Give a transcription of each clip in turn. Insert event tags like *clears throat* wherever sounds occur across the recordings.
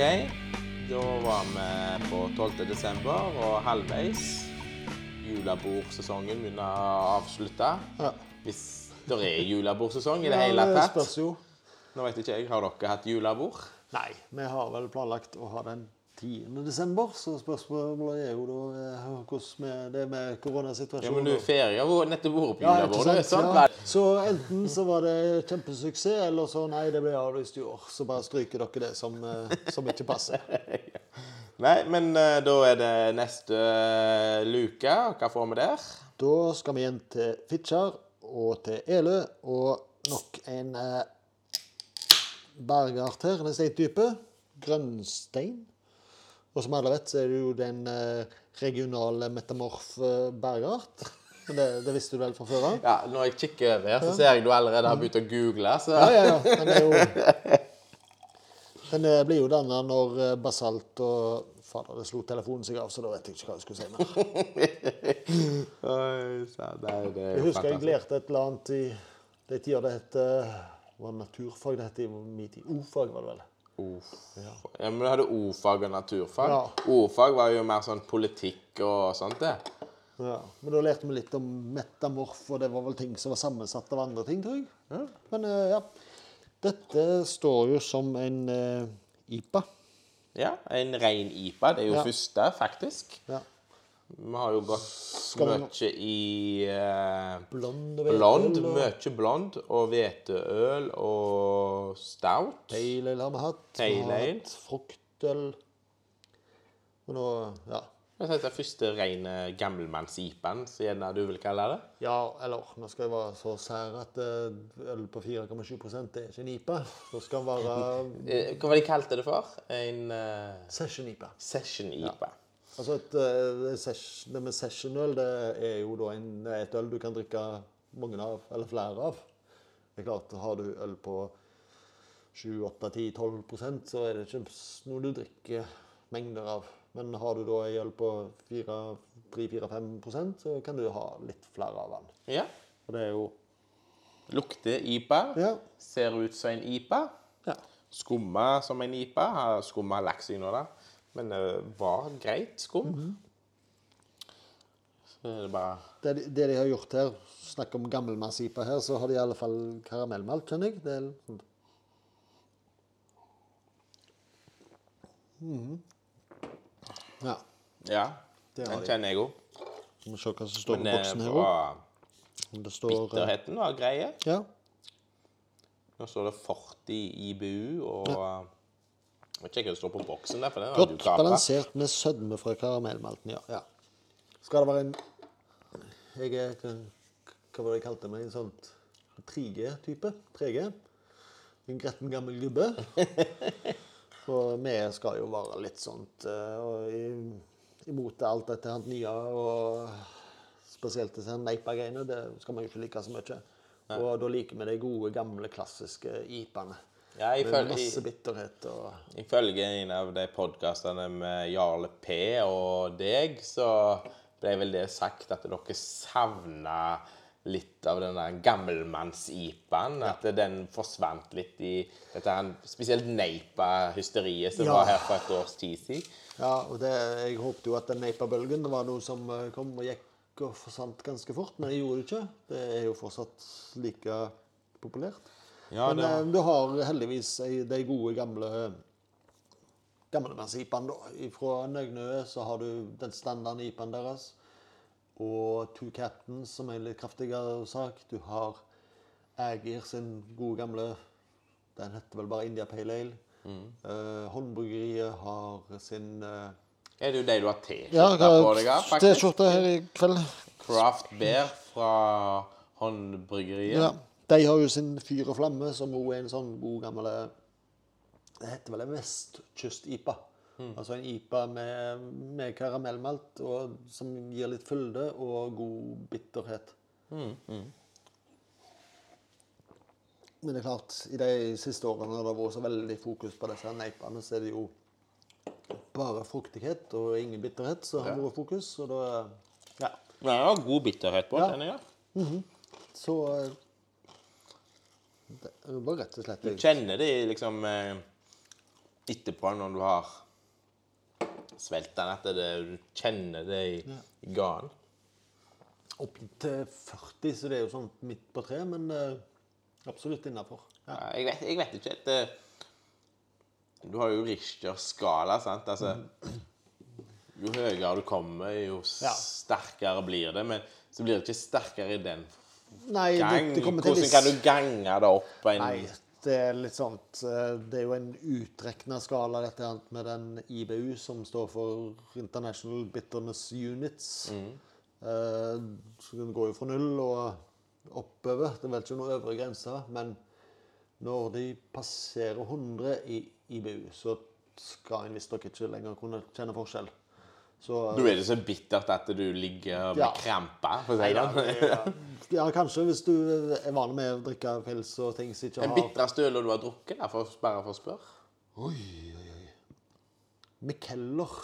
OK, da var vi på 12. desember og halvveis. Julebordsesongen begynner å avslutte. Ja. Hvis det er julebordsesong i det Ja, hele det tatt. spørs jo. Nå vet ikke jeg, Har dere hatt julebord? Nei, vi har vel planlagt å ha den 10. desember, så spørsmålet er jo da eh, hvordan med det med Ja, men du ferie har nettopp vært på Ja, julebord. du, sant? Ja. Så enten så var det kjempesuksess, eller så nei, det ble avlyst i år. Så bare stryker dere det som, eh, som ikke passer. *laughs* Nei, men eh, da er det neste luke. Hva får vi der? Da skal vi igjen til Fitjar og til Elø, og nok en eh, bergart her, en steintype. Grønnstein. Og som alle vet, så er det jo den eh, regionale metamorf bergart. *laughs* Det, det visste du vel fra før av? Ja, Når jeg kikker over her, så ser jeg du allerede har begynt å google. så... Ja, ja, ja. Den jo *laughs* Den eh, blir jo danna når eh, basalt og Fader, det slo telefonen seg av, så da vet jeg ikke hva jeg skulle si mer. *laughs* Nei, det er Jeg husker jeg lærte et eller annet i de tider det het Hva var naturfag det het i min tid. O-fag, var det vel. O-fag. Ja, men du hadde O-fag og naturfag. Ja. O-fag var jo mer sånn politikk og sånt, det. Ja. Men da lærte vi litt om metamorf, og det var vel ting som var sammensatt av andre ting, tror jeg. Ja. Men eh, ja. Dette står jo som en uh, IPA. Ja, En rein IPA. Det er jo Ja. første, faktisk. Ja. Vi har jo vi mye i eh, Blond og blond. og Mye blond. Og hveteøl og stout. Pale ale har vi hatt. Vi Pale har ale. hatt Fruktøl. Og nå Ja. Det er første rene gammelmanns-IPA-en, som gjerne du vil kalle det. Ja, eller nå skal jeg være så sær at eh, øl på 4,7 det er ikke en IPA. Det skal være Eh, Hva var det de kalte det for? En uh... session-IPA. session-IPA. Altså et, eh, Det med sessionøl det er jo da en, et øl du kan drikke mange av, eller flere av. Det er klart, Har du øl på 7, 8, 10, 12% så er det ikke noe du drikker mengder av. Men har du da ei øl på 3-4-5% så kan du ha litt flere av den. Ja. Og det er jo Lukter IPA. Ja. Ser ut som en IPA. ja. Skumma som en IPA. Har Skumma lagt seg nå, da. Men det var greit skum. Så er det bare Det, de- det de har gjort her, snakk om gammelmanns-IPA her, så har de i alle fall karamellmalt, skjønner jeg. Det er Mm -hmm. Ja. Ja. Det Den kjenner jeg òg. Vi må se hva som står på Men boksen eh, her òg. står eh, bitterheten var greie. Ja. Nå står det 40 IBU, og Jeg vet ikke hva det står på boksen. der, for den hadde du balansert med sødme fra karamellmalten, ja. ja. Skal det være en Jeg er Hva var det jeg kalte meg? En sånn 3G-type? 3G? En gretten gammel gubbe. *laughs* For vi skal jo være litt sånt eh, og i, imot alt dette her nye og spesielt disse Neipa-greiene. Det skal man jo ikke like så mye. Og da liker vi de gode, gamle, klassiske IPA-ene. Ja, ifølge, masse bitterhet og ifølge en av de podkastene med Jarle P og deg, så ble vel det sagt at dere savna litt av den der gammelmanns-IPA-en. At den forsvant litt i dette her, spesielt Neipa-hysteriet som Ja. var her for et års tid siden. Ja, og det, jeg håpte jo at den Neipa-bølgen var noe som eh, kom og gikk og forsvant ganske fort, men det gjorde det ikke. Det er jo fortsatt like populært. Ja, men det- eh, du har heldigvis de gode, gamle gamlemanns-IPA-en, da. Fra Nøgnø så har du den standarden IPA-en deres. Og Two Captains, som er en litt kraftigere sak. Du har Ægir sin gode gamle Den heter vel bare India Pale Ale. Eh, Håndbryggeriet har sin uh, Er det jo de du har T-skjorte ja, på deg av? T-skjorte her i kveld. Craft Beer fra Håndbryggeriet. Ja. De har jo sin Fyr og flamme, som også er en sånn god gammel Det heter vel en vestkyst-IPA. Altså en IPA med, med karamellmalt, og, som gir litt fylde og god bitterhet. Men det er klart, i de siste årene har det vært så veldig fokus på disse neipene, så er det jo bare fruktighet og ingen bitterhet som har vært fokus. Og da Ja. Det er god bitterhet på, Ja. kjenner -hmm. Så eh, Det var rett og slett Du kjenner det liksom eh, etterpå, når du har svelget den, at det, du kjenner det i, i ganen. Opp til 40, så det er jo sånn midt på tre, men eh, absolutt innafor. Ja. Ja, jeg, vet, jeg vet ikke helt eh, Du har jo Richters skala, sant? Altså, jo høyere du kommer, jo Ja. sterkere blir det. Men så blir det ikke sterkere i den Nei, gang. det det Hvordan viss- kan du gange det opp en Nei, det er litt sånt eh, Det er jo en utrekna skala, dette her med den IBU, som står for International Bitterness Units. Eh, så Den går jo fra null og oppover. Det er vel ikke noen øvre grense. Men når de passerer 100 i IBU, så skal en visstnok ikke lenger kunne kjenne forskjell. Så du er det så bittert at du ligger med Ja. kramper, for å si det. det- ja, kanskje hvis du er vanlig med å drikke pils og ting som ikke Den bitreste ølen du har drukket, da, for, bare for å spørre? Oi, oi, oi. Mikkeller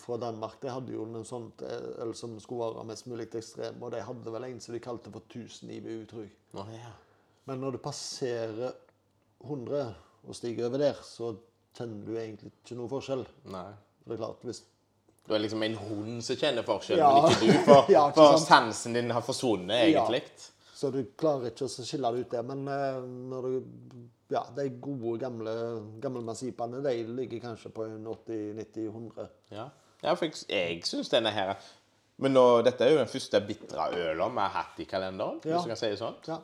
fra Danmark de hadde jo noe sånt eh, øl som skulle være mest mulig ekstrem, og de hadde vel en som de kalte for 1000 IBU, tror jeg. Å, ja. Men når du passerer 100 og stiger over der, så kjenner du egentlig ikke noe forskjell. Nei. Det er klart, hvis Du er liksom en hund som kjenner forskjellen, Ja. men ikke du. For, *laughs* Ja, ikke for sansen din har forsvunnet, egentlig. Så du klarer ikke å skille det ut der. Men uh, når du Ja, de gode, gamle gammelmassipene, de ligger kanskje på 80-90-100. Ja, ja for jeg, jeg syns denne her Men nå, dette er jo den første bitre øla vi har hatt i kalenderen. Ja. hvis du kan si det sånn. Ja.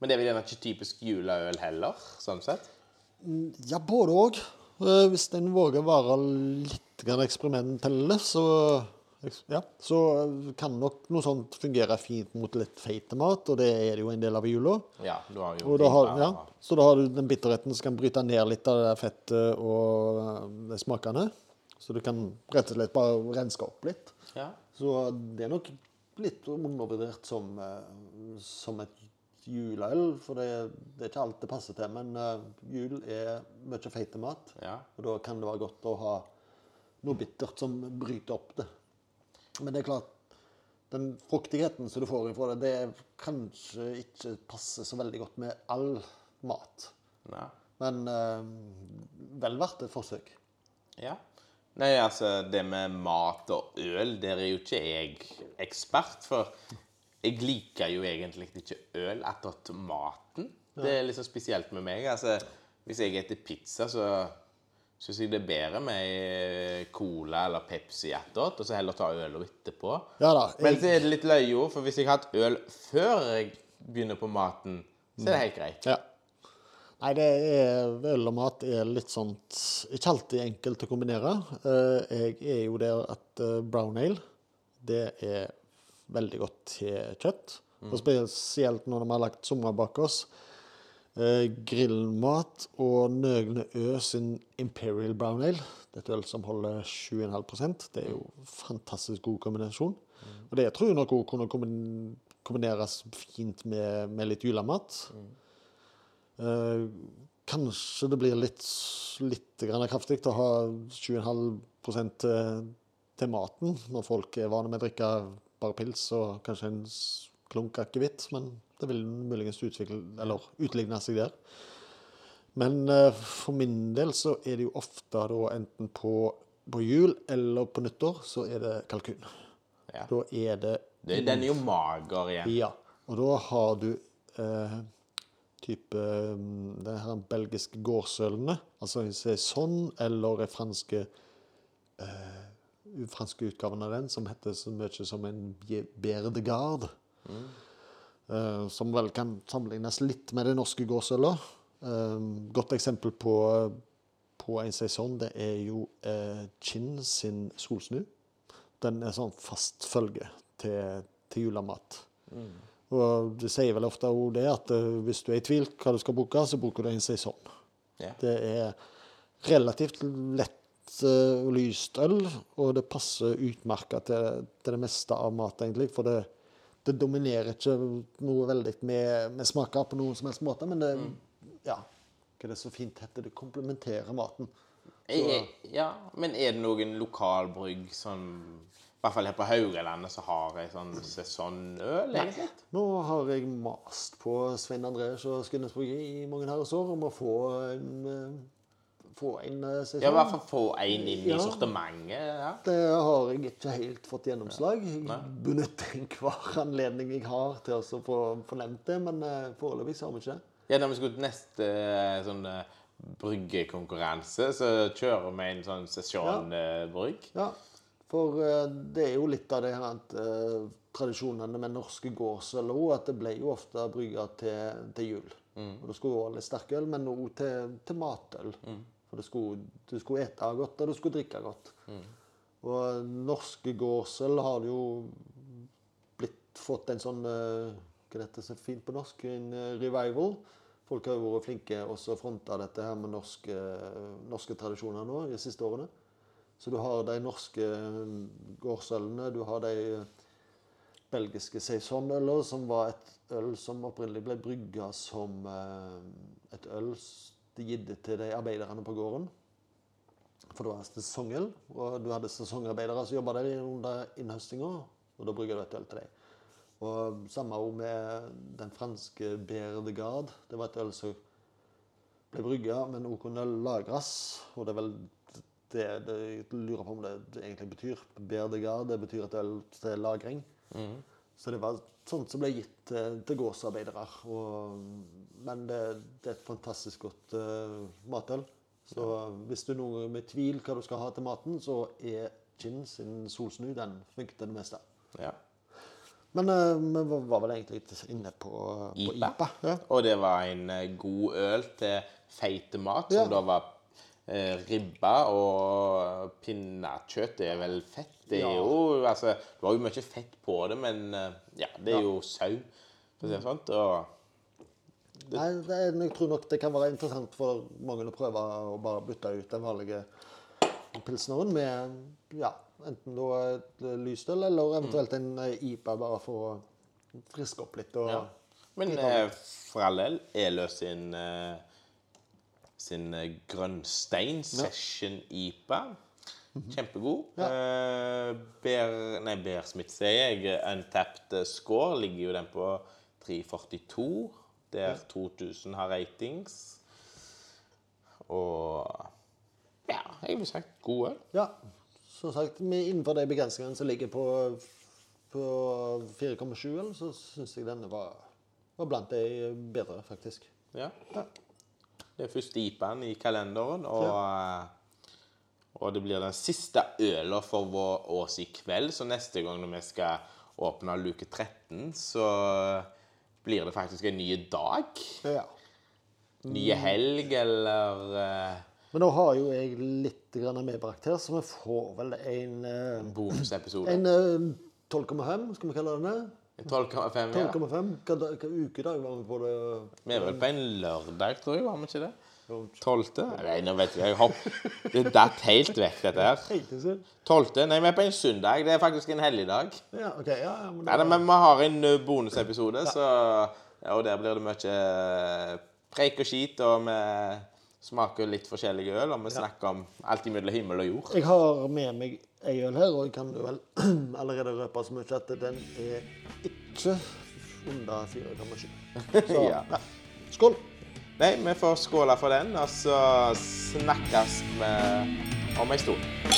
Men det er vel gjerne ikke typisk juleøl heller, sånn sett. Ja, både òg. Hvis en våger å være litt grann eksperimentelle, så ja, så kan nok noe sånt fungere fint mot litt feit mat, og det er det jo en del av i jula. Ja, du har jo da har, ja, så da har du den bitterheten som kan bryte ned litt av det fettet og eh, de smakene. Så du kan rett og slett bare renske opp litt. Ja. Så det er nok litt undervurdert som, eh, som et juleøl, for det, det er ikke alt det passer til. Men eh, jul er mye feit mat, ja. og da kan det være godt å ha noe bittert som bryter opp det. Men det er klart, den fruktigheten som du får ifra det, det er kanskje ikke passer så veldig godt med all mat. Nei. Men eh, vel verdt et forsøk. Ja. Nei, altså, det med mat og øl, der er jo ikke jeg ekspert. For jeg liker jo egentlig ikke øl attåt maten. Det er liksom spesielt med meg. Altså, hvis jeg spiser pizza, så syns jeg det er bedre med cola eller Pepsi etterpå, og så heller ta øl etterpå. Ja da. Men så er det litt løye for hvis jeg har hatt øl før jeg begynner på maten, så er det helt greit. ja. Nei, det er, øl og mat er litt sånt Ikke alltid enkelt å kombinere. Eh, Jeg er jo der at eh, brown ale, det er veldig godt til kjøtt. Og spesielt når vi har lagt sommer bak oss. Eh, grillmat og Nøgne Ø sin Imperial Brown Ale. Er øl som holder 7,5% Det er jo fantastisk god kombinasjon. Og det tror jeg nok også kunne kombineres fint med, med litt julemat. Eh, kanskje det blir litt, litt grann kraftig å ha 7,5 til, til maten, når folk er vane med å drikke bare pils og kanskje en klunk akevitt, men det vil muligens utvikle, eller utligne seg der. Men eh, for min del så er det jo ofte da enten på, på jul eller på nyttår så er det kalkun. Ja. Da er det den er jo mager igjen. ja, og da har du eh, type mm, det her belgiske gårdsølene, altså en saison eller en franske eh, franske utgaven av den, som heter så mye som en Bière de Garde. Eh, som vel kan sammenlignes litt med det norske gårdsølet. Uh, godt eksempel på, på en sesong det er jo eh, Chin sin solsnu. Den er sånn fast følge til, til julemat. Og det sier vel ofte òg det at eh, hvis du er i tvil hva du skal bruke, så bruker du en sesong. Yeah. Det er relativt lett eh, og lyst øl, og det passer utmerket til, til det meste av mat, egentlig. For det, det dominerer ikke noe veldig med, med smaker på noen som helst måte, men det Ja, hva er det så fint heter? Det komplementerer maten. Er, ja, men er det noen lokalbrygg som I hvert fall her på Haugalandet så har jeg sånn sesongøl, egentlig? Nå har jeg mast på Svein André og Skunnesbrygge i mange herres år om å få en, eh, få en sesong. Ja, i hvert fall få én inn i Ja. sortimentet. Ja. Det har jeg ikke helt fått gjennomslag. Jeg benytter enhver anledning jeg har til å få få nevnt det, men eh, foreløpig har vi ikke ja, når vi skulle til neste eh, sånn eh, bryggekonkurranse, så kjører vi en sånn sesjonbrygg. Ja, for eh, det er jo litt av det her at eh, tradisjonene med norske gårdsøl òg, at det ble jo ofte brygga til, til jul. Og det skulle være litt sterkøl, men òg til, til matøl. For det skulle, du skulle ete godt, og du skulle drikke godt. Og norske gårdsøl har det jo blitt fått en sånn eh, Hva er dette så fint på norsk? En eh, revival. Folk har jo vært flinke også å fronte dette her med norske, norske tradisjoner nå de siste årene. Så du har de norske gårdsølene, du har de belgiske saisonøler, som var et øl som opprinnelig ble brygga som eh, et øl s- gitt til de arbeiderne på gården. For det var sesongøl, og du hadde sesongarbeidere som jobba der under innhøstinga, og da bruker du et øl til dem. Og samme også med den franske Bière de Garde. Det var et øl som ble brygga, men òg kunne lagres. Og det er vel det, det jeg lurer på om det, det egentlig betyr. Bière de Garde det betyr et øl til lagring. Så det var sånt som ble gitt til, til gårdsarbeidere. Men det, det er et fantastisk godt uh, matøl. Så hvis du er noe med tvil hva du skal ha til maten, så er Gin sin Solsnu den funker til det meste. Ja. Men eh, vi var- var vel egentlig inne på, på IPA. IPA. Ja. Og det var en eh, god øl til feite mat, som Ja. da var eh, ribba og pinnekjøtt. Er vel fett. Det er Ja. jo Altså, du har jo mye fett på det, men eh, ja, det er Ja. jo sau, for å si det sånn. Nei, det er, jeg tror nok det kan være interessant for mange å prøve å bare bytte ut den vanlige pilsneren med ja, enten da et lysøl eller eventuelt en eh, IPA, bare for å friske opp litt. Og, Ja. Men eh, for all del, Eløs sin eh, sin eh, grønnstein session IPA. Kjempegod. Eh, Bear, nei, Bearsmith, sier jeg. Untapped eh, score ligger jo den på 342, der 2000 har ratings. Og ja, jeg vil sagt god øl. Ja, som sagt, med innenfor de begrensningene som ligger på, på 4,7, så syns jeg denne var, var blant de bedre, faktisk. Ja. Det er første IPA-en i kalenderen, og, Ja. og det blir den siste øla for vår ås i kveld. Så neste gang når vi skal åpne luke 13, så blir det faktisk en ny dag. Ja. Nye helg, eller eh, Men nå har jo jeg litt medbrakt her, så vi får vel en, eh, bonusepisode. en eh, 12,5, skal vi kalle den det? En 12,5, ja. 12,5. Hva, da- hva ukedag var vi på det? Vi er vel på en lørdag, tror jeg, var vi ikke det? Jo. 12.? Nei, nå vet jeg. jeg hopp. Det datt helt vekk, dette her. Tenkte jeg 12. Nei, vi er på en søndag. Det er faktisk en helligdag. Ja, ok. Ja, ja, men Nei, men vi har en ø, bonusepisode, så ja, Og der blir det mye eh, preik og skit, og vi smaker litt forskjellige øl, og vi snakker om alt imellom himmel og jord. Jeg har med meg ei øl her, og jeg kan vel *clears throat* allerede røpe så mye at den er ikke under 4,7. *laughs* Så Ja. ja. Skål! Nei, vi får skåle for den, og så snakkes vi om ei stund.